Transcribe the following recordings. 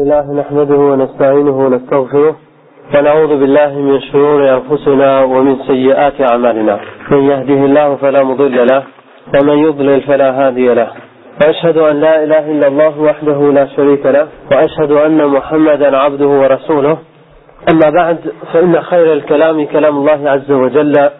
الله نحمده ونستعينه ونستغفره ونعوذ بالله من شرور أنفسنا ومن سيئات أعمالنا من يهده الله فلا مضل له ومن يضلل فلا هادي له وأشهد أن لا إله إلا الله وحده لا شريك له وأشهد أن محمدا عبده ورسوله أما بعد فإن خير الكلام كلام الله عز وجل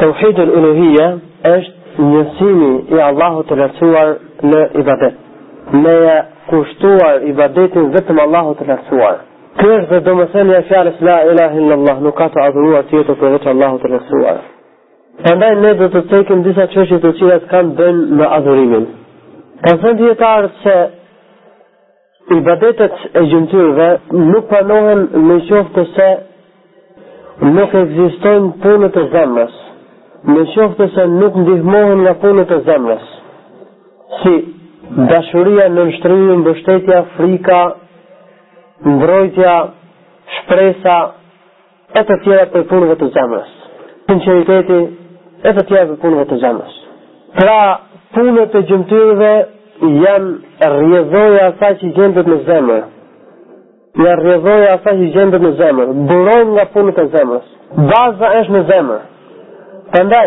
Teuhid el-Uluhije është njësimi i Allahut të lartësuar në ibadet. Me ja kushtuar ibadetin vetëm Allahut të lartësuar. Kjo është dhe domethënia e fjalës la ilaha illallah, nuk ka të adhuruar tjetër përveç Allahut të lartësuar. Prandaj ne do të cekim disa çështje të cilat kanë të bëjnë me adhurimin. Kanë thënë dijetarët se Ibadetet e gjymtyrëve nuk pranohen në qoftë se nuk ekzistojnë punët e zemrës, në qoftë se nuk ndihmohen nga punët e zemrës, si dashuria nënshtrimi, mbështetja, frika, ndrojtja, shpresa, e të tjera prej punëve të zemrës. Sinqeriteti e të tjera prej punëve të zemrës. Pra, punët e gjymtyrëve janë rrjedhojë e asaj që gjendet në zemër. Janë rrjedhojë e asaj që gjendet në zemër. Burojnë nga punët e zemrës. Baza është në zemër. Prandaj,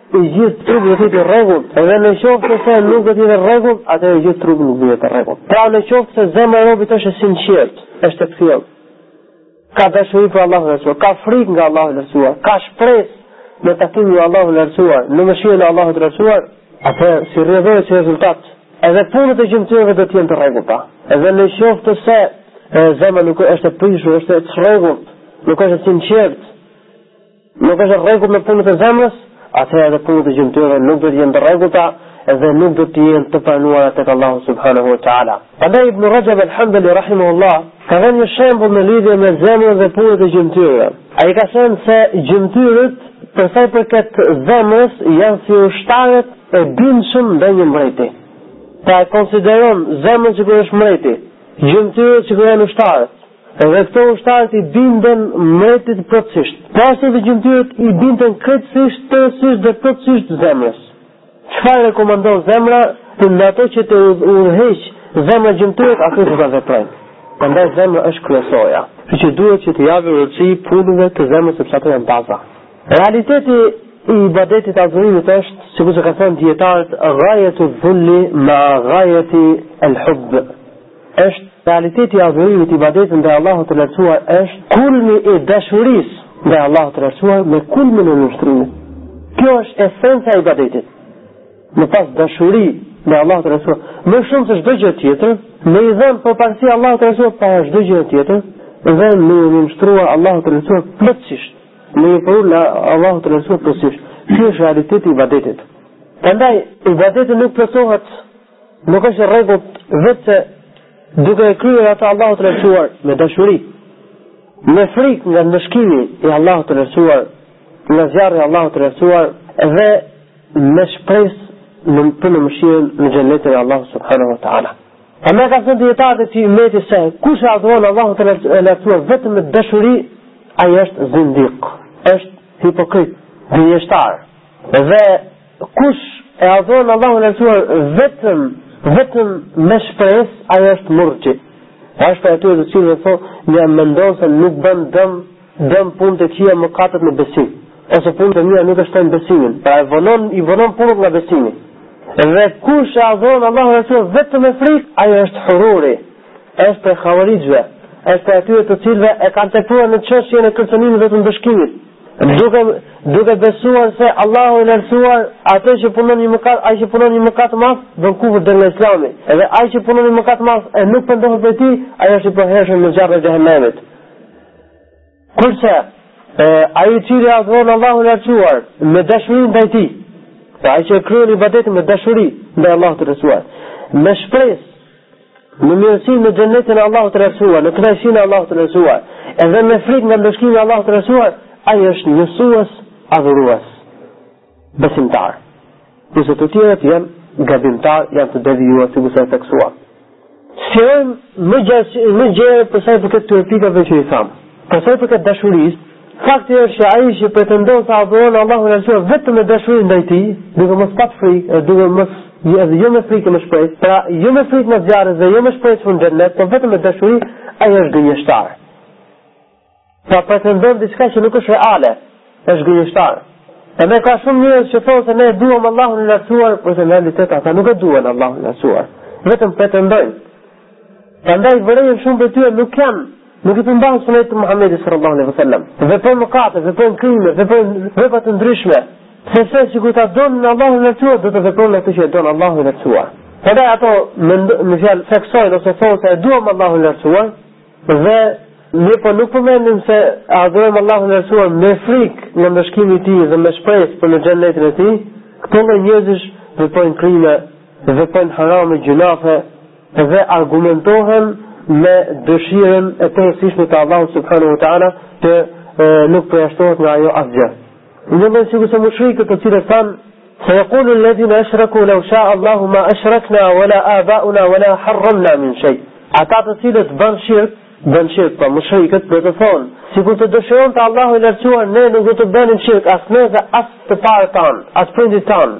i gjithë trupi do të jetë i rregullt, edhe në qoftë se nuk do të jetë i rregullt, atëherë i gjithë trupi nuk do të jetë i rregullt. Pra në qoftë se zemra e robit është e sinqert, është e kthjellët. Ka dashuri për Allahun e Lartësuar, ka frikë nga Allahu i Lartësuar, ka shpresë në takimin me Allahun e Lartësuar, në mëshirën e Allahut të Lartësuar, atëherë si rrjedhojë si rezultat, edhe punët e gjymtyrëve do të jenë të rregullta. Edhe në qoftë se zemra është e prishur, nuk është e rregullt, nuk është e sinqert, Nuk është n'rregull me punët e zemrës, atëherë edhe punët e gjymtyrëve nuk do të jenë të rregullta dhe nuk do të jenë të pranuara tek Allahu subhanahu wa taala. Prandaj ibn Rajab al-Hanbali rahimahullah ka dhënë një shembull në lidhje me zemrën dhe punët e gjymtyrëve. Ai ka thënë se gjymtyrët për sa i përket zemrës janë si ushtarët e bindshëm ndaj një mbreti. Pra e konsideron zemrën sikur është mbreti, gjymtyrët sikur janë ushtarët. Edhe këto ushtarët i binden mbretit plotësisht. Po ashtu dhe gjymtyrët i binden krejtësisht, tërësisht dhe plotësisht zemrës. Çfarë rekomandon zemra për ato që të udhëheq zemra gjymtyrët ato do ta veprojnë. Prandaj zemra është kryesoja. Kështu që duhet që t'u japim rëndësi punëve të zemrës sepse ato janë baza. Realiteti i ibadetit të adhurimit është, sikurse kanë thënë dijetarët, ghajetu dhulli ma ghajeti el-hubb. Është realiteti i adhurimit i ibadetit ndaj Allahut të lartësuar është kulmi i dashurisë ndaj Allahut të lartësuar me kulmin e nënshtrimit. Kjo është esenca e ibadetit. Me pas dashuri ndaj Allahut të lartësuar, më shumë se çdo gjë tjetër, me i dhënë përparësi Allahut të lartësuar para çdo gjë tjetër dhe me iu nënshtruar Allahut të lartësuar plotësisht. Me iu përul Allahut të lartësuar plotësisht. Kjo është realiteti i ibadetit. Prandaj ibadeti nuk plotësohet Nuk është rregullt vetëm se duke e kryer atë Allahut të lartësuar me dashuri, me frikë nga ndëshkimi i Allahut të lartësuar, nga zjarri i Allahut të lartësuar dhe me shpresë në për në mëshirën në xhenetin e Allahut subhanahu wa taala. Andaj kanë thënë dijetarët e këtij umeti se kush e adhuron Allahun e lartësuar vetëm me dashuri, ai është zindik, është hipokrit, gënjeshtar. Dhe Kush e adhuron Allahun e Lartësuar vetëm vetëm me shpresë, ai është murxhi. Është prej atyre të cilëve thonë, ja mendojnë se nuk bën dëm, dëm punët e këqija mëkatet në besim. Ose punët e mira nuk e shtojnë besimin, pra e vonon, i vonon punët nga besimi. Dhe kush e adhuron Allahun e Lartësuar vetëm me frikë, ai është haruri. Është prej havarixhve, është prej atyre të cilëve e kanë tepruar në çështjen e kërcënimit dhe të ndëshkimit. Duke duke besuar se Allahu i lartësuar atë që punon një mëkat, ai që punon një mëkat të madh, bën kufër del nga Islami. Dhe ai që punon një mëkat të madh e nuk pendohet prej tij, ai është i përhershëm në zjarrin e xhehenemit. Kurse e ai i cili adhuron Allahun e lartësuar me dashuri ndaj tij, pra ai që kryen ibadetin me dashuri ndaj Allahut të lartësuar, me shpresë Në mirësinë, në xhenetin e Allahut të Lartësuar, në kënaqësinë e Allahut të Lartësuar, edhe me frikë nga ndëshkimi i Allahut të Lartësuar, ai është njësues, adhurues, besimtar. Kurse të tjerët janë gabimtarë, janë të devijuar sikurse theksuam. Sqarojmë më gjerë, më gjerë për sa i përket këtyre pikave që i thamë. Për sa i përket dashurisë, Fakti është që ai që pretendon se adhuron Allahun e Lartësuar vetëm me dashuri ndaj tij, duke mos pat frikë, e duke mos jo edhe jo me frikë me shpresë, pra jo me frikë nga zjarri dhe jo me shpresë për xhennet, por vetëm me dashuri, ai është gënjeshtar. Pra pretendon diçka që nuk është reale, është gënjeshtar. E meqë ka shumë njerëz që thonë se ne e duam Allahun e Lartësuar, por në realitet ata nuk e duan Allahun e Lartësuar, vetëm pretendojnë. Prandaj vërejmë shumë prej tyre nuk kanë Nuk i përmbahen sunetit të Muhammedit sallallahu alaihi wasallam. Veprojnë mëkate, veprojnë krime, veprojnë vepra të ndryshme, sepse sikur ta donin Allahun e lartësuar, do të vepronin atë që e don Allahu i lartësuar. Prandaj ata me me fjalë theksojnë ose thonë se e duam Allahun e lartësuar dhe mirëpo nuk përmendin se adhurojmë Allahun e lartësuar me frikë nga ndëshkimi i tij dhe me shpresë për në xhenetin e tij, këto lloj njerëzish veprojnë krime veprojnë harame, gjynahe dhe argumentohen me dëshirën e tërësishme të Allahut subhanahu wa taala të e, nuk përjashtohet nga ajo asgjë. Njëlloj sikurse mushrikët të cilët thanë sayaqulu alladhina ashraku law sha Allahu ma ashrakna wala abauna wala harramna min shay. Ata të cilët bënë shirk, bënë shirk, pra, pra mushrikët do të thonë, sikur të dëshironte Allahu i lartësuar ne nuk do të bënim shirk as ne dhe as të parët tanë, as prindërit tanë.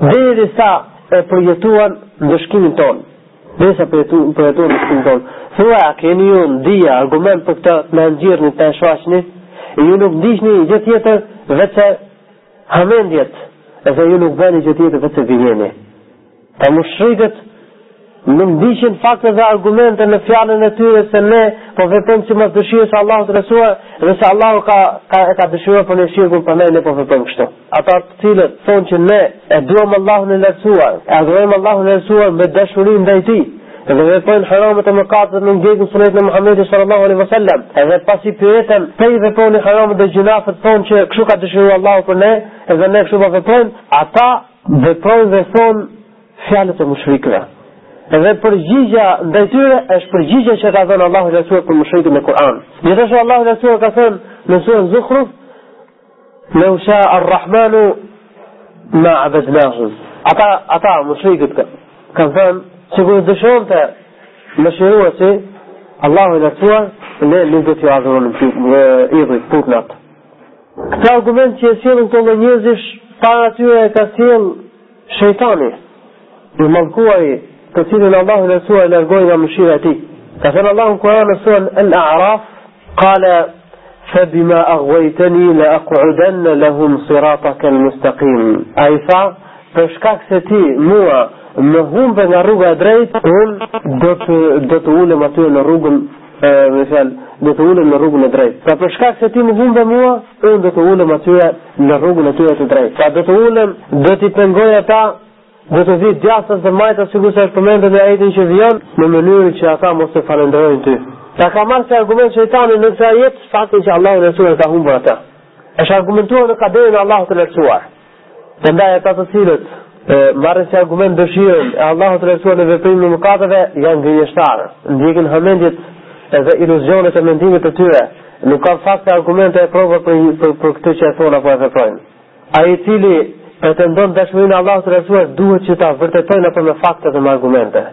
Derisa e përjetuan ndëshkimin tonë. Derisa përjetuan përjetuan ndëshkimin tonë. Thuaj, a keni ju ndonjë, argument për këtë, ta nxirrni, ta shfaqni? E ju nuk ndiqni gjë tjetër veçse hamendjet. Edhe ju nuk bëni gjë tjetër veçse gënjeni. Pra mushrikët nuk ndiqin fakte dhe argumente në fjalën e tyre se ne po veprojmë sipas dëshirës së Allahut të lartësuar dhe se Allahu ka ka e ka dëshiruar për ne shirkun për ne ne po veprojmë kështu. Ata të cilët thonë që ne e duam Allahun e lartësuar, e adhurojmë Allahun e lartësuar me dashuri ndaj tij, dhe veprojnë haramet e mëkatet dhe nuk ndjekin sunetin e Muhamedit sallallahu alaihi wasallam. Edhe pasi pyeten pse i veproni haramet dhe gjynahet thonë që kështu ka dëshiruar Allahu për ne, edhe ne kështu po veprojmë, ata Veprojnë dhe thonë fjalët e mushrikëve. Dhe përgjigja ndaj tyre është përgjigja që ka dhënë Allahu i Lartësuar për mushrikët në Kur'an. Gjithashtu Allahu i Lartësuar ka thënë në surën Zukhruf: "Law sha'a ar-Rahmanu ma 'abadnahum." Ata ata mushrikët kanë thënë sikur të dëshironte mëshiruesi Allahu i Lartësuar ne nuk do t'i adhuronim idhujt putat. Këtë argument që e sjellin këto lloj njerëzish, para tyre e ka sjellë shejtani i mallkuar, të cilin Allahu i lartësuar e largoi nga mëshira e tij. Ka thënë Allahu në Kur'an në surën Al-A'raf, qala fa bima aghwaytani la aq'udanna lahum sirataka al-mustaqim. Ai tha, për shkak se ti mua më humbe nga rruga e drejtë, unë do të do të ulem atyre në rrugën me fjalë, do të ulem në rrugën e drejtë. Pra për shkak se ti më humbe mua, unë do të ulem atyre në rrugën e tyre të drejtë. Pra do të ulem, do t'i pengoj ata, do të vij djathtas dhe majtas sikurse është përmendur në ajetin që vijon, në mënyrë që ata mos të falënderojnë ty. Pra ka marrë si argument shejtani në këtë ajet, faktin që Allahu i Lartësuar e ka humbur atë. Është argumentuar me kaderin e Allahut të Lartësuar. Prandaj ata të cilët marrin si argument dëshirën e Allahut të lartësuar në veprimin e mëkateve janë gënjeshtarë. Ndjekin hamendjet dhe iluzionet e mendimit të tyre. Nuk kanë fakte, argumente e prova për, për, për këtë që e thonë apo e veprojnë. Ai i cili pretendon dashurinë e Allahut të lartësuar duhet që ta vërtetojë atë me fakte dhe me argumente.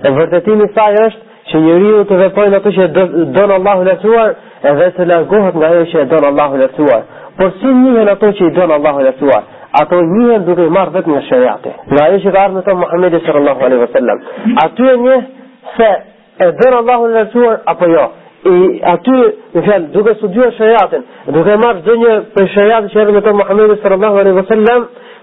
E vërtetimi i saj është që njeriu të veprojë atë që e don Allahu i lartësuar dhe të largohet nga ajo që e don Allahu i lartësuar. Por si njihen ato që i don Allahu i lartësuar? Ato njihen duke i marrë vetëm nga shariati. Nga ajo që ka ardhur me të Muhamedi sallallahu alaihi wasallam. Aty e njeh se e don Allahu i lartësuar apo jo. E aty, me fjalë, duke studiuar shariatin, duke marrë çdo gjë prej shariatit që erdhi me të Muhamedi sallallahu alaihi wasallam,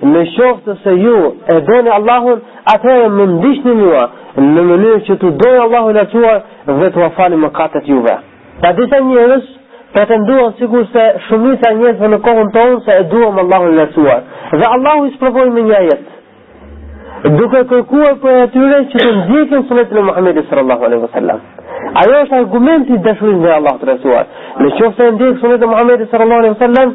Në qoftë se ju e doni Allahun, atëherë më ndiqni mua në mënyrë që t'ju dojë Allahu i lartësuar dhe t'ua falë mëkatet juve. Pra disa njerëz, pretenduan sikurse shumica e njerëzve në kohën tonë se e duam Allahun e lartësuar. Dhe Allahu i sprovoi me një ajet. Duke kërkuar prej atyre që të ndjekin sunetin e Muhammedit sallallahu alaihi wasallam. Ajo është argumenti i dashurisë ndaj Allahut të lartësuar. Në qoftë se e ndjek sunetin e Muhammedit sallallahu alaihi wasallam,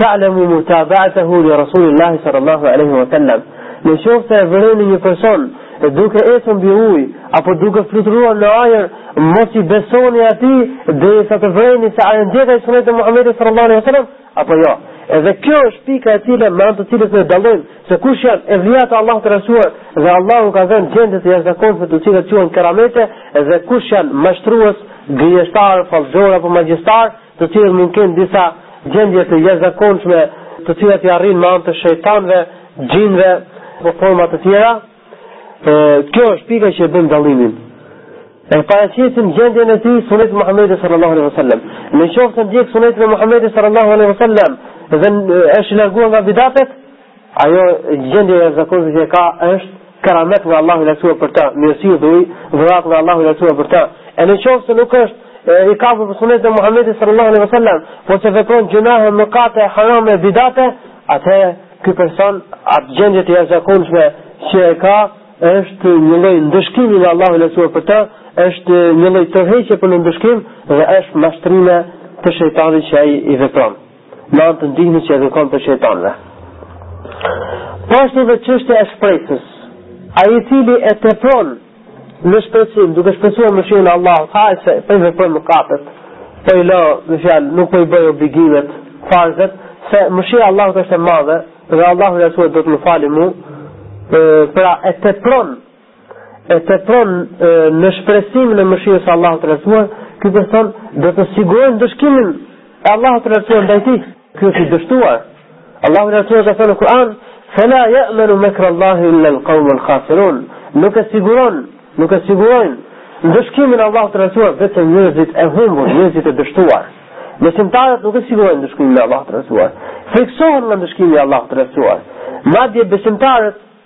Ta'lamu mutaba'atahu li Rasulillahi sallallahu alaihi wa sallam. Në qoftë se e vëreni një person duke ecur mbi ujë apo duke fluturuar në ajër, mos i besoni atij derisa të vëreni se a e ndjek ai sunetin e Muhamedit sallallahu alaihi wa sallam apo jo. Edhe kjo është pika e cila me anë të cilës ne dallojmë se kush janë evliatë e Allahut të lartësuar dhe Allahu u ka dhënë gjendje të jashtëzakonshme të cilat quhen keramete dhe kush janë mashtrues, gënjeshtarë, fallxhorë apo magjistarë, të cilët mund të kenë disa gjendje të jashtëzakonshme, të cilat i arrijnë me anë të shejtanëve, xhinëve apo forma të tjera. Ë, kjo është pika që e bën dallimin. E paraqesim gjendjen e tij sunetit të Muhamedit sallallahu alaihi wasallam. Në qoftë se ndjek sunetin e Muhamedit sallallahu alaihi wasallam dhe është i larguar nga bidatet, Ajo gjendje e jashtëzakonshme që ka është keramet nga Allahu i lartësuar për ta, mirësi dhe uj, dhurat nga Allahu i lartësuar për ta. E në qoftë se nuk është i kapur për sunetin e Muhammedit sallallahu alaihi wasallam, po se vepron gjynahe, mëkate, harame, bidate, atëherë ky person atë gjendje të jashtëzakonshme që e ka është një lloj ndëshkimi nga Allahu i lartësuar për ta, është një lloj tërheqje për në ndëshkim dhe është mashtrime të shejtanit që ai i vepron. Me anë të ndihmës që e kërkon prej shejtanëve. Po ashtu edhe çështja e shpresës. Ai i cili e tepron në shpresim, duke shpresuar mëshirën e Allahut, pra se po i vepron mëkatet, po i lë, me fjalë, nuk po i bën obligimet, farzet, se mëshira e Allahut është e madhe dhe Allahu i lartësuar do të më falë mua. Pra e tepron e tepron në shpresim në mëshirën e Allahut të Lartësuar, ky person do të sigurojë ndëshkimin e Allahut të Lartësuar ndaj tij. Ky është i dështuar. Allahu i Lartësuar ka thënë në Kur'an, "Fala ya'manu makra Allahi illa al-qawm al-khasirun." Nuk e siguron, nuk e sigurojnë ndëshkimin e Allahut të Lartësuar vetëm njerëzit e humbur, njerëzit e dështuar. Besimtarët nuk e sigurojnë ndëshkimin e Allahut të Lartësuar. Friksohen nga ndëshkimi i Allahut të Lartësuar. Madje besimtarët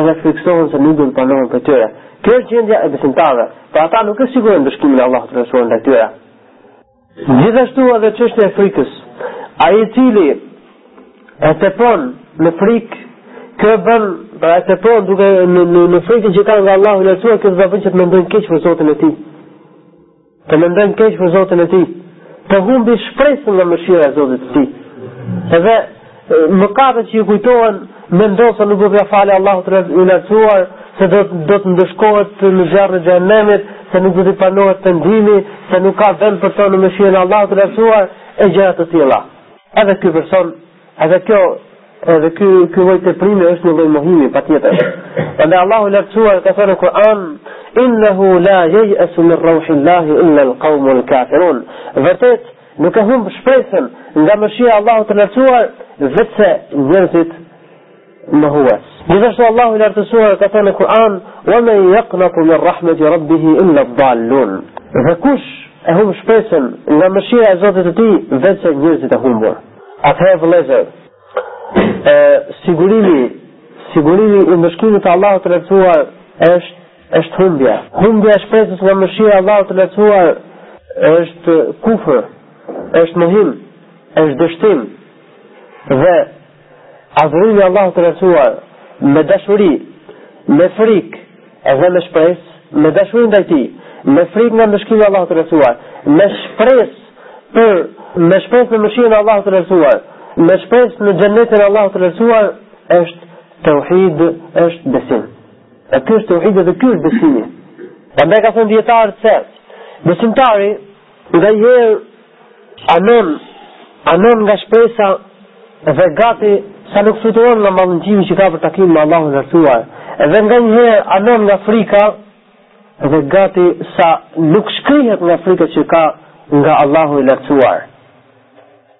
Edhe frikësohen se nuk do të pranohen prej tyre. Kjo është gjendja e besimtarëve, pra ata nuk e sigurojnë ndëshkimin e Allahut të Lartësuar ndaj tyre. Gjithashtu edhe çështja e frikës. Ai i cili e tepron në frikë, kjo e bën, pra e tepron duke në në, në frikën që ka nga Allahu i Lartësuar, kjo do ta bëjë që të mendojë keq për Zotin e tij. Të mendojë keq për Zotin e tij, të humbi shpresën nga mëshira e Zotit të tij. Edhe mëkatet që iu kujtohen, mendon se nuk do t'ia falë Allahu i lartësuar, se do do të ndëshkohet në zjarrin e xhehenemit, se nuk do t'i pranohet pendimi, se nuk ka vend për të në mëshirën e Allahut të lartësuar e gjëra të tilla. Edhe ky person Edhe kjo, edhe ky ky lloj teprimi është një lloj mohimi patjetër. Prandaj Allahu i lartësuar ka thënë në Kur'an, "Innahu la yaj'asu min rauhillahi illa al-qaumul kafirun." Vërtet, nuk e humb shpresën nga mëshira e Allahut të lartësuar, veçse njerëzit Mohues. Gjithashtu Allahu i lartësuar ka thënë në Kur'an: "Wa man yaqnatu min rahmati rabbih illa ad-dallun." Dhe kush e humb shpresën nga mëshira e Zotit të tij, veçse njerëzit e humbur. Atëherë vëllezër, sigurimi, sigurimi i ndëshkimit të Allahut të lartësuar është është humbja. Humbja e shpresës nga mëshira e Allahut të lartësuar është kufër, është mohim, është dështim. Dhe Adhurimi i Allahut të lartësuar me dashuri, me frikë dhe me shpresë, me dashuri ndaj tij, me frikë nga ndëshkimi i Allahut të lartësuar, me shpresë për me shpresë në mëshirën e Allahut të lartësuar, me shpresë në xhenetin e Allahut të lartësuar është tauhid, është besim. E ky është tauhidi dhe ky është besimi. Prandaj kanë thënë dijetarët se besimtari Nganjëherë anon, anon nga shpresa dhe gati sa nuk fluturon nga mallëngjimi që ka për takim me Allahun e Lartësuar. Dhe nganjëherë anon nga frika dhe gati sa nuk shkrihet nga frika që ka nga Allahu i Lartësuar.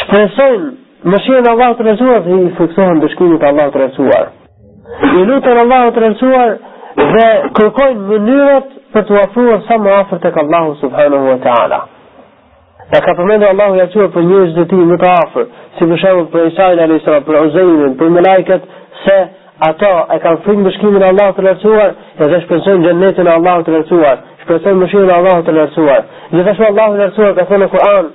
Shpresojnë mëshirën e Allahut të Lartësuar dhe i frikësohen ndëshkimit të Allahut të Lartësuar. I luten Allahut të Lartësuar dhe kërkojnë mënyrat për t'u afruar sa më afër tek Allahu subhanahu wa taala. E ka përmendur Allahu i Lartësuar për njerëzit e tij më të afër, si për shembull për Isainë alayhis salam, për Uzejrin, për melaiket se ata e kanë frikë ndëshkimin e Allahut të Lartësuar dhe shpresojnë xhenetin e Allahut të Lartësuar, shpresojnë mëshirën e Allahut të Lartësuar. Gjithashtu Allahu i Lartësuar ka thënë në Kur'an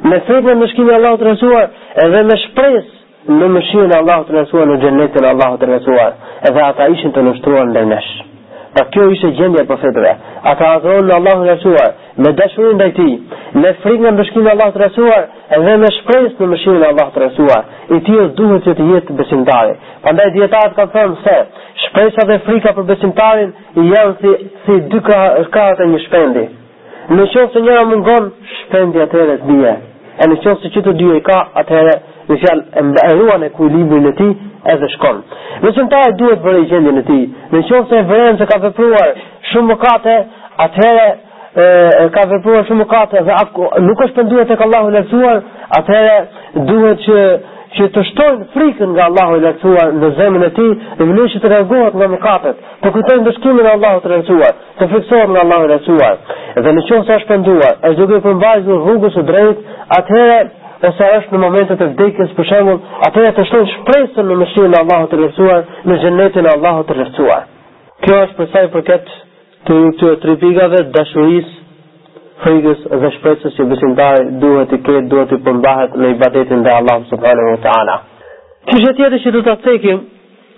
Me frikë nga ndëshkimi i Allahut të lartësuar edhe me shpresë në mëshirën e Allahut të lartësuar në xhenetin e Allahut të lartësuar, edhe ata ishin të nënshtruar ndaj nesh. Pra kjo ishte gjendja e profetëve. Ata adhuronin Allahun e lartësuar, me dashuri ndaj tij, me frikë nga ndëshkimi i Allahut të lartësuar dhe me shpresë në mëshirën e Allahut të lartësuar. I tillë duhet që të jetë besimtari. Prandaj dijetarët kanë thënë se shpresa dhe frika për besimtarin janë si si dy krahët e një shpendi. Në qoftë se njëra mungon, shpendi atëherë bie. E në qoftë se që të dyja i ka, atëherë me fjalë e ruan ekuilibrin e tij edhe shkon. Besimtari duhet të vërejë gjendjen e tij. Në qoftë se vëren se ka vepruar shumë mëkate, atëherë e ka vepruar shumë mëkate dhe nuk është penduar tek Allahu i Lartësuar, atëherë duhet që të shtojë frikën nga Allahu i Lartësuar në zemrën e tij, në mënyrë që të largohet nga mëkatet. Të kujtojë ndëshkimin e Allahut të Lartësuar. Të frikësohet nga Allahu i Lartësuar, dhe në qoftë se është penduar, është duke i përmbajtur rrugës së drejtë, atëherë ose është në momentet e vdekjes për shembull, atëherë të shtojë shpresën në mëshirën e Allahut të Lartësuar, në xhenetin e Allahut të Lartësuar. Kjo është për sa i përket këtyre tre pikave, dashurisë, frikës dhe shpresës që besimtari duhet t'i ketë, duhet t'i përmbahet në ibadetin ndaj Allahut subhanehu ve teala. Çështja tjetër që do ta cekim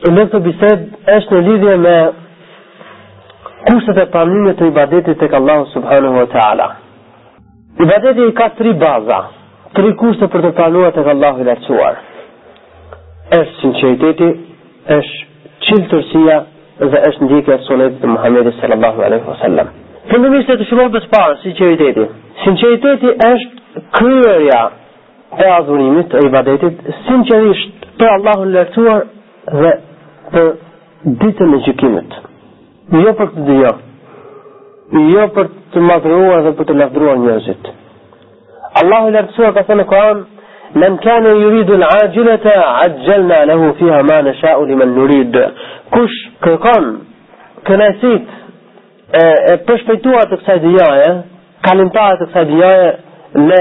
Në këtë bisedë është në lidhje me kushtet e pranimit të ibadetit tek Allahu subhanahu wa ta'ala. Ibadeti i ka tri baza, tri kushte për t'u pranuar tek Allahu i Lartësuar. Është sinqeriteti, është çiltërsia dhe është ndjekja e sunetit të Muhamedit sallallahu alaihi wa sallam. Fillimisht e të shumon për së parë, sinqeriteti. Sinqeriteti është kryerja e adhurimit, e ibadetit, sinqerisht për Allahun e Lartësuar dhe për ditën e gjykimit. Jo për këtë dynja, jo për të madhëruar dhe për të lavdëruar njerëzit. Allahu i Lartësuar ka thënë në Kuran, Men kane juridu l'ajilete, ajjelna lehu fiha ma neshau li men nurid. Kush kërkon kënaqësitë e përshpejtuar të kësaj dynjaje, kalimtare të kësaj dynjaje, ne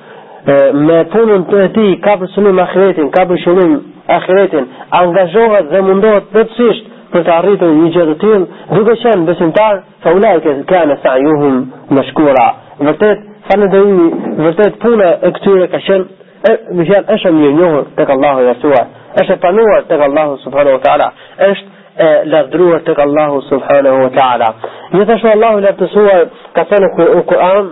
me punën e tij ka për synim ahiretin, ka për qëllim ahiretin, angazhohet dhe mundohet plotësisht për ta arritur një gjë të tillë, duke qenë besimtar, fa ulaike kane sajuhum mashkura. Vërtet, falënderimi, vërtet puna e këtyre ka qenë e me fjalë është e mirënjohur tek Allahu i Lartësuar, është e pranuar tek Allahu subhanahu wa taala, është e lavdëruar tek Allahu subhanahu wa taala. Gjithashtu Allahu i Lartësuar ka thënë në Kur'an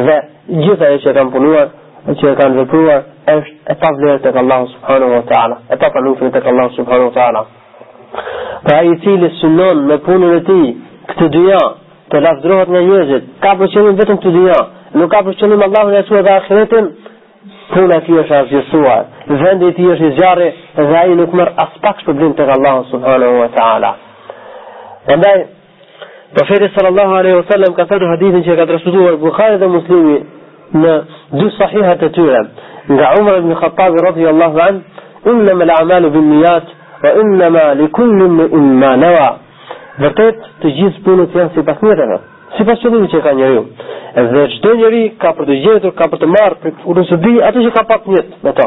Edhe gjithë ajo që e kanë punuar, që e kanë vepruar, është e pavlerë tek Allahu subhanahu wa taala, e papranuar tek Allahu subhanahu wa taala. Pra ai i cili synon me punën e tij këtë dynja, të lavdërohet nga njerëzit, ka për qëllim vetëm këtë dynja, nuk ka për qëllim Allahun e Lartësuar dhe Ahiretin, puna e tij është asgjësuar, vendi i tij është zjarri dhe ai nuk merr aspak shpërblim tek Allahu subhanahu wa taala. Prandaj Profeti sallallahu alaihi wasallam ka thënë hadithin që e ka transmetuar Buhari dhe Muslimi në dy sahihat e tyre nga Umar ibn Khattab radhiyallahu an inna mal a'malu bin niyyat wa inna ma li kulli imrin ma nawa vërtet të gjithë punët janë sipas nijeteve sipas qëllimit që ka njeriu dhe çdo njeri ka për të gjetur ka për të marrë për kurosë di atë që ka pat nijet me të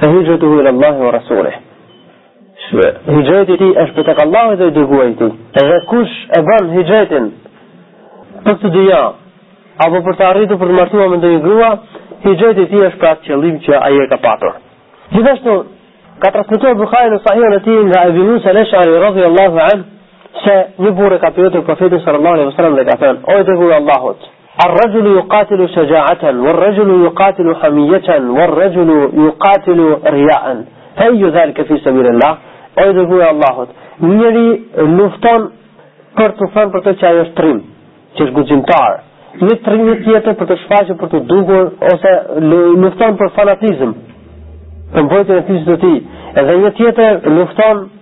Fa hijratuhu ila Allahi wa rasulih. Hixhreti i tij është për tek Allahu dhe i dërguari i tij. Dhe kush e bën hixhretin për këtë dynja apo për ta arritur për t'u martuar me ndonjë grua, hixhreti i tij është për atë qëllim që ai e ka patur. Gjithashtu ka transmetuar Buhari në Sahihun e tij nga Ebi Musa al-Ash'ari radhiyallahu anhu se një burrë ka pyetur profetin sallallahu alaihi wasallam dhe ka thënë: "O i dërguari i Allahut, Ar-rajulu yuqatilu shaja'atan, war-rajulu yuqatilu hamiyatan, war-rajulu yuqatilu riya'an. Fa ayu dhalika fi sabilillah? O i dërguar i Allahut, njeriu lufton për t'u thënë për të që ai është trim, që është guximtar. Një një tjetër për t'u shfaqur për t'u dukur ose lufton për fanatizëm, për mbrojtjen e fisit të tij. Edhe një tjetër lufton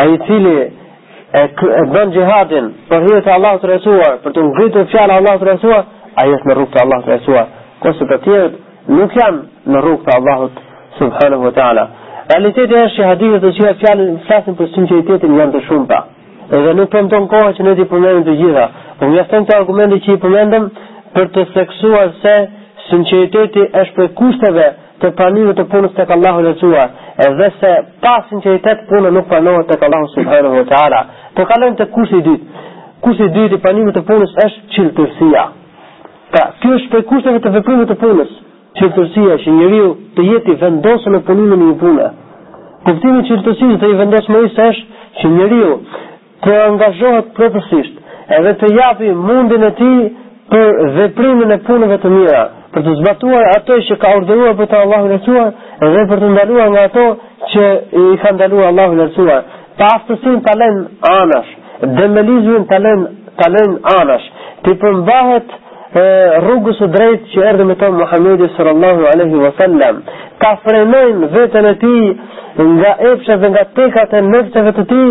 Ai i cili e, e bën xhihadin për hir të Allahut të lartësuar, për t'u ngritur fjala e Allahut të lartësuar, ai është në rrugë të Allahut të lartësuar. Kurse të tjerët nuk janë në rrugë të Allahut subhanahu wa ta'ala. Realiteti është që hadithet të cilat flasin flasin për sinqeritetin janë të shumta. Edhe nuk premton koha që ne t'i përmendim të gjitha. Por po mjaftojnë këto argumente që i përmendëm për të theksuar se sinqeriteti është prej kushteve të pranimit të punës tek Allahu i lartësuar, edhe se pa sinqeritet puna nuk pranohet tek Allahu subhanahu wa taala. Po kalojmë te kushti i dytë. Kushti i dytë i pranimit të punës është çiltërsia. Pra, ky është prej kushteve të veprimit të punës, çiltërsia që njeriu të jetë i vendosur në punimin e një pune. Kuptimi i çiltërsisë dhe i vendosmërisë është që njeriu të angazhohet plotësisht edhe të japi mundin e tij për veprimin e punëve të mira, për të zbatuar ato që ka urdhëruar për të Allahu i lartësuar dhe për të ndaluar nga ato që i ka ndaluar Allahu i lartësuar. Paaftësinë ta lënë anash, dembelizmin ta lënë ta lënë anash, t'i përmbahet rrugës së drejtë që erdhi me të Muhamedi sallallahu alaihi wasallam, ta frenojë veten e tij nga epshet dhe nga tekat e nefseve të tij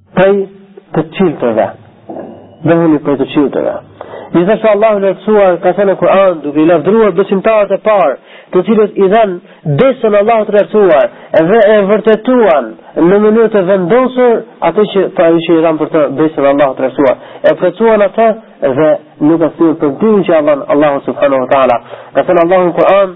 Prej të çiltërve. Bëhuni prej të çiltërve. Gjithashtu Allahu i lartësuar, ka thënë në Kur'an, duke i lavdëruar besimtarët e parë, të cilët i dhanë besën Allahut të lartësuar, dhe e vërtetuan në mënyrë të vendosur, atë që pa i që i dhanë për të besën Allahut të lartësuar. E plotësuan atë dhe nuk e thyen premtimin që i dhanë Allahut subhanahu wa ta'ala. Ka thënë Allahu në Kur'an,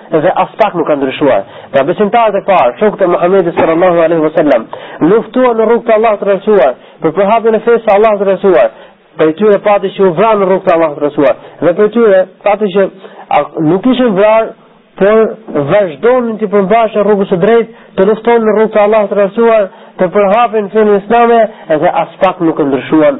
dhe aspak nuk ka ndryshuar. Pra besimtarët e parë, shokët e Muhamedit sallallahu alaihi wasallam, luftuan në rrugë të Allahut të Lartësuar, për përhapjen e fesë së Allahut të Lartësuar. Prej tyre pati që u vranë në rrugë të Allahut të Lartësuar. Dhe prej tyre pati që nuk ishin vrarë, por vazhdonin t'i përmbaheshin rrugës së drejtë Të luftojnë në rrugë të Allahut të Lartësuar, të përhapin fenë islame dhe aspak nuk e ndryshuan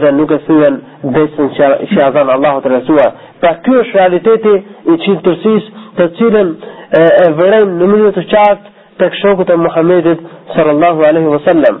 dhe nuk e thyen besën që që ia dhanë Allahut të Lartësuar. Pra ky është realiteti i çiltërsisë, të cilën e, e vërejmë në mënyrë të qartë tek shokët e Muhamedit sallallahu alaihi wasallam.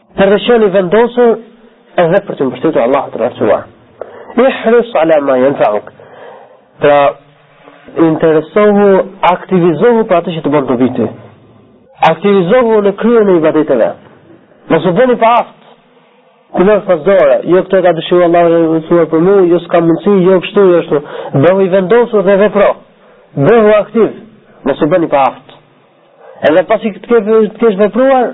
Për të qenë i vendosur edhe për të mbështetur Allahut të lartësuar. Ihris ala ma yanfa'uk. Pra interesohu, aktivizohu për atë që të bën dobi ty. Aktivizohu në kryerjen e ibadeteve. Mos u bën i paaftë. Ti mos pas dore, jo këtë ka dëshiruar Allahu i Lartësuar për mua, jo s'ka mundësi, jo kështu, jo ashtu. Bëhu i vendosur dhe vepro. Bëhu aktiv. Mos u bën i paaftë. Edhe pasi të kesh vepruar,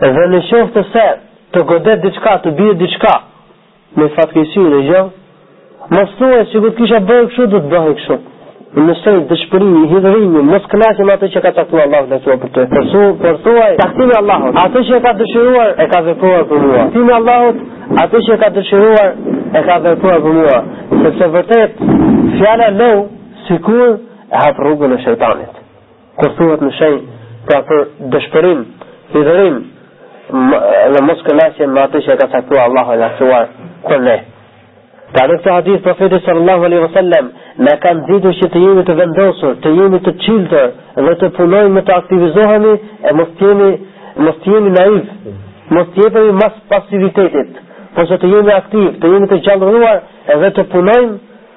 Dhe në qoftë se të godet diçka, të bie diçka, me fatkeqësi, një gjë, mos thuaj sikur të kisha bërë kështu, do të bëhej kështu. Në shenjë dëshpërimi, hidhërimi, moskënaqje me atë që ka caktuar Allahu i Lartësuar për ty. Porse, por thuaj, caktimi i Allahut, atë që e ka dëshiruar, e ka vepruar për mua. Caktimi i Allahut, atë që e ka dëshiruar, e ka vepruar për mua. Sepse vërtet, fjala leu, sikur, e hap rrugën e shejtanit. Kur thuhet në shenjë, pra për dëshpërim, hidhërim, dhe moskënaqje me atë që e ka caktuar Allahu i Lartësuar për ne. Pra në këtë hadith profeti sallallahu alaihi wasallam na ka nxitur që të jemi të vendosur, të jemi të çiltër dhe të punojmë të aktivizohemi e mos të jemi mos të jemi naivë, mos të jepemi mas pasivitetit, porse të jemi aktivë, të jemi të gjallëruar dhe të punojmë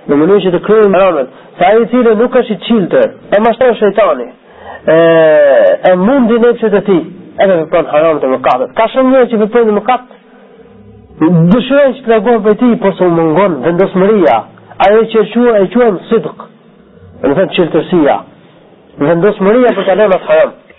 Në mënyrë që të kryejmë adhurimet, se ai i cili nuk është i çiltër, e mashtron shejtani. E, e mundin epshet e tij, edhe vepron haramet e mëkatet. Ka shumë njerëz që veprojnë mëkat. Dëshirojnë të largohen prej tij, porse u mungon vendosmëria. Ajo që quaj, e quajmë sidq. Domethënë çiltërsia. Vendosmëria për ta lënë atë haram.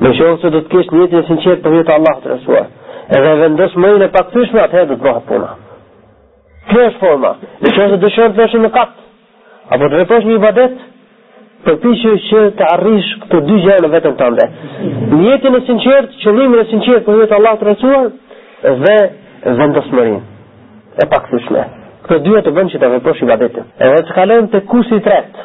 Në qoftë se do të kesh nijetin e sinqertë për hir të Allahut të Lartësuar, edhe vendosmërinë e pakthyeshme, atëherë do të bëhet puna. Kjo është forma, në qoftë se dëshiron të lësh një mëkat, apo të veprosh një ibadet, përpiqu që të arrish këto dy gjëra në veten tënde. Nijetin e sinqertë, qëllimin e sinqertë për hir të Allahut të Lartësuar, dhe vendosmërinë e pakthyeshme. Këto dyja të bëjnë që ta veprosh ibadetin. Edhe të kalojmë te kushti i tretë,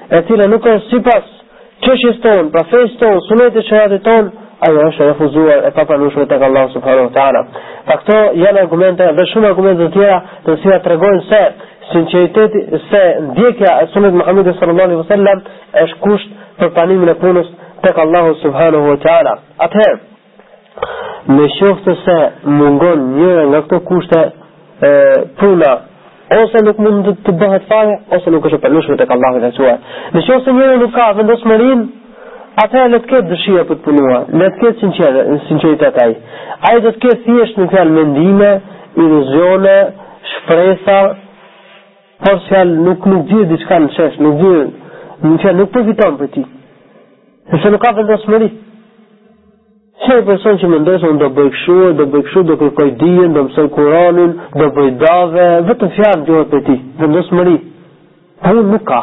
e cila nuk është sipas çështjes tonë, pra fesë tonë, sunetit e sheriatit tonë, ajo është e refuzuar e papranueshme tek Allahu subhanahu wa taala. Pra këto janë argumente dhe shumë argumente të tjera të cilat tregojnë se sinqeriteti se ndjekja e sunetit të Muhamedit sallallahu alaihi wasallam është kusht për pranimin e punës tek Allahu subhanahu wa taala. Atëherë Në qoftë se mungon njëra nga këto kushte, e, puna ose nuk mund të, të bëhet fare, ose nuk është e pranueshme tek Allahu i lartësuar. Në qoftë se njeriu nuk ka vendosmërinë, atëherë le të ketë dëshirë për të punuar, le të ketë sinqerë, sinqeritet ai. Ai do të ketë thjesht në fjalë mendime, iluzione, shpresa, por fjalë nuk nuk del diçka në shesh, nuk del, në fjalë nuk përfiton prej tij. Sepse nuk ka vendosmëri. Si ai person që mendon se unë do bëj kështu, do bëj kështu, do kërkoj dijen, do mësoj Kur'anin, do bëj dave, vetëm fjalë dëgjohet prej tij, vendosmëri, punë nuk ka.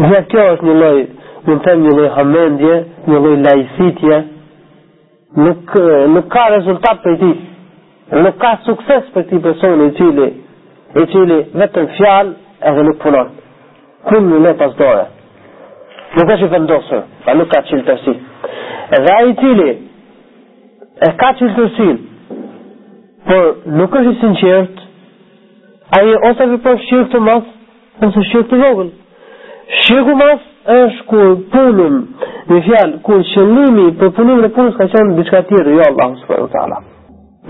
Dhe kjo është një lloj, mund të them një lloj hamendje, një lloj lajthitje, Nuk nuk ka rezultat prej tij. Nuk ka sukses prej këtij personi i cili i cili vetëm fjalë edhe nuk punon. Punën e lë pas dore. Nuk është i vendosur, po nuk ka çiltërsi. Edhe ai i cili e ka çiltërsinë, por nuk është i sinqert, ai ose vepron shirk të madh, Ose shirk të vogël. Shirku i madh është kur punën, me fjalë, kur qëllimi për punimin e punës ka qenë diçka tjetër, jo Allahu subhanahu wa taala.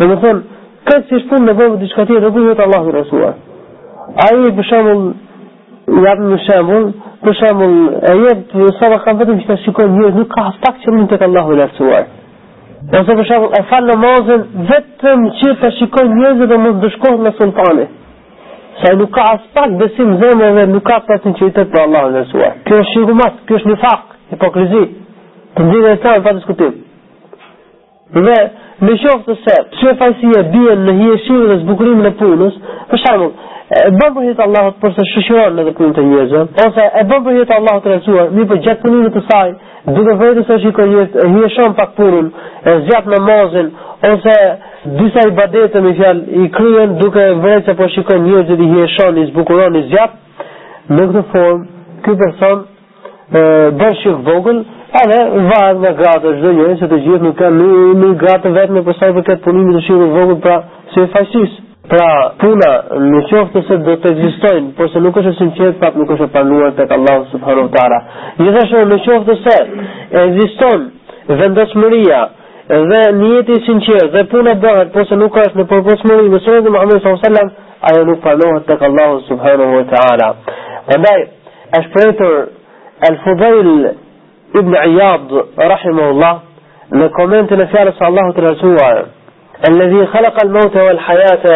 Domethënë, këtë si punë në vend diçka tjetër, nuk është Allahu i lartësuar. Ai për shembull Ja për shembull, për shembull, e jep sadakanë vetëm që ta shikojnë njerëzit, nuk ka aspak qëllim tek Allahu i lartësuar. Ose për shembull, e fal namazin, vetëm që ta shikojnë njerëzit dhe mos ndëshkohet nga sultani. Sa nuk ka aspak besim në zemër dhe nuk ka as sinqeritet për Allahun e lartësuar. Kjo është shirku i madh, kjo është nifak, hipokrizi. Të nxjerr nga Islami pa diskutim. Dhe në qoftë se syefaqësia bie në hijeshimin dhe zbukurimin e punës, për shembull, e bën për hir të Allahut porse e shoqëron edhe punën e njerëzve, ose e bën për hir të Allahut të lartësuar, mirëpo gjatë punimit të saj, Duke vërejtur se e shikojnë njerëz, e hijeshon pak punën, e zgjat namazin, ose disa ibadete me fjalë, i kryen duke vërejt se po shikojnë njerëzit i hijeshon, i zbukuron, i zgjat, në këtë formë, ky person bën shirk të vogël, edhe varet nga grada e çdo njeriu, se të gjithë nuk kanë një, një gradë të vetme përsa i përket punimit të shirkut të vogël, pra syefaqësisë. Pra, puna, në qoftë se do të ekzistojë, por se nuk është e sinqertë, prapë nuk është e pranuar tek Allahu subhanahu wa taala. Gjithashtu, në qoftë se ekziston vendosmëria dhe nijeti i sinqertë dhe puna bëhet, por se nuk është në përputhshmëri me sunetin e Muhamedit sallallahu alaihi wasallam, ajo nuk pranohet tek Allahu subhanahu wa taala. Prandaj, është pyetur Al-Fudail ibn Iyad rahimahullah në komentin e fjalës së Allahut të Lartësuar, Alladhi khalaqa al-mauta wal-hayata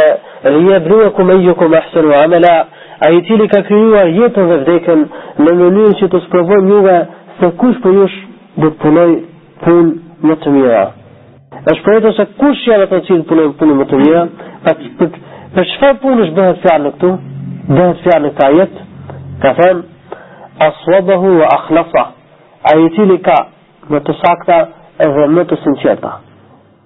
liyabluwakum ayyukum ahsanu amala. Ai i cili ka krijuar jetën dhe vdekjen në mënyrë që të sprovojë juve se kush prej jush do të punojë punë më të mira. Është pyetur se kush janë ata që punojnë punë më të mira, për çfarë punësh bëhet fjalë këtu? Bëhet fjalë në këtë ajet. Ka thënë aswabuhu wa akhlasuhu. Ai i cili ka më të sakta edhe më të sinqerta.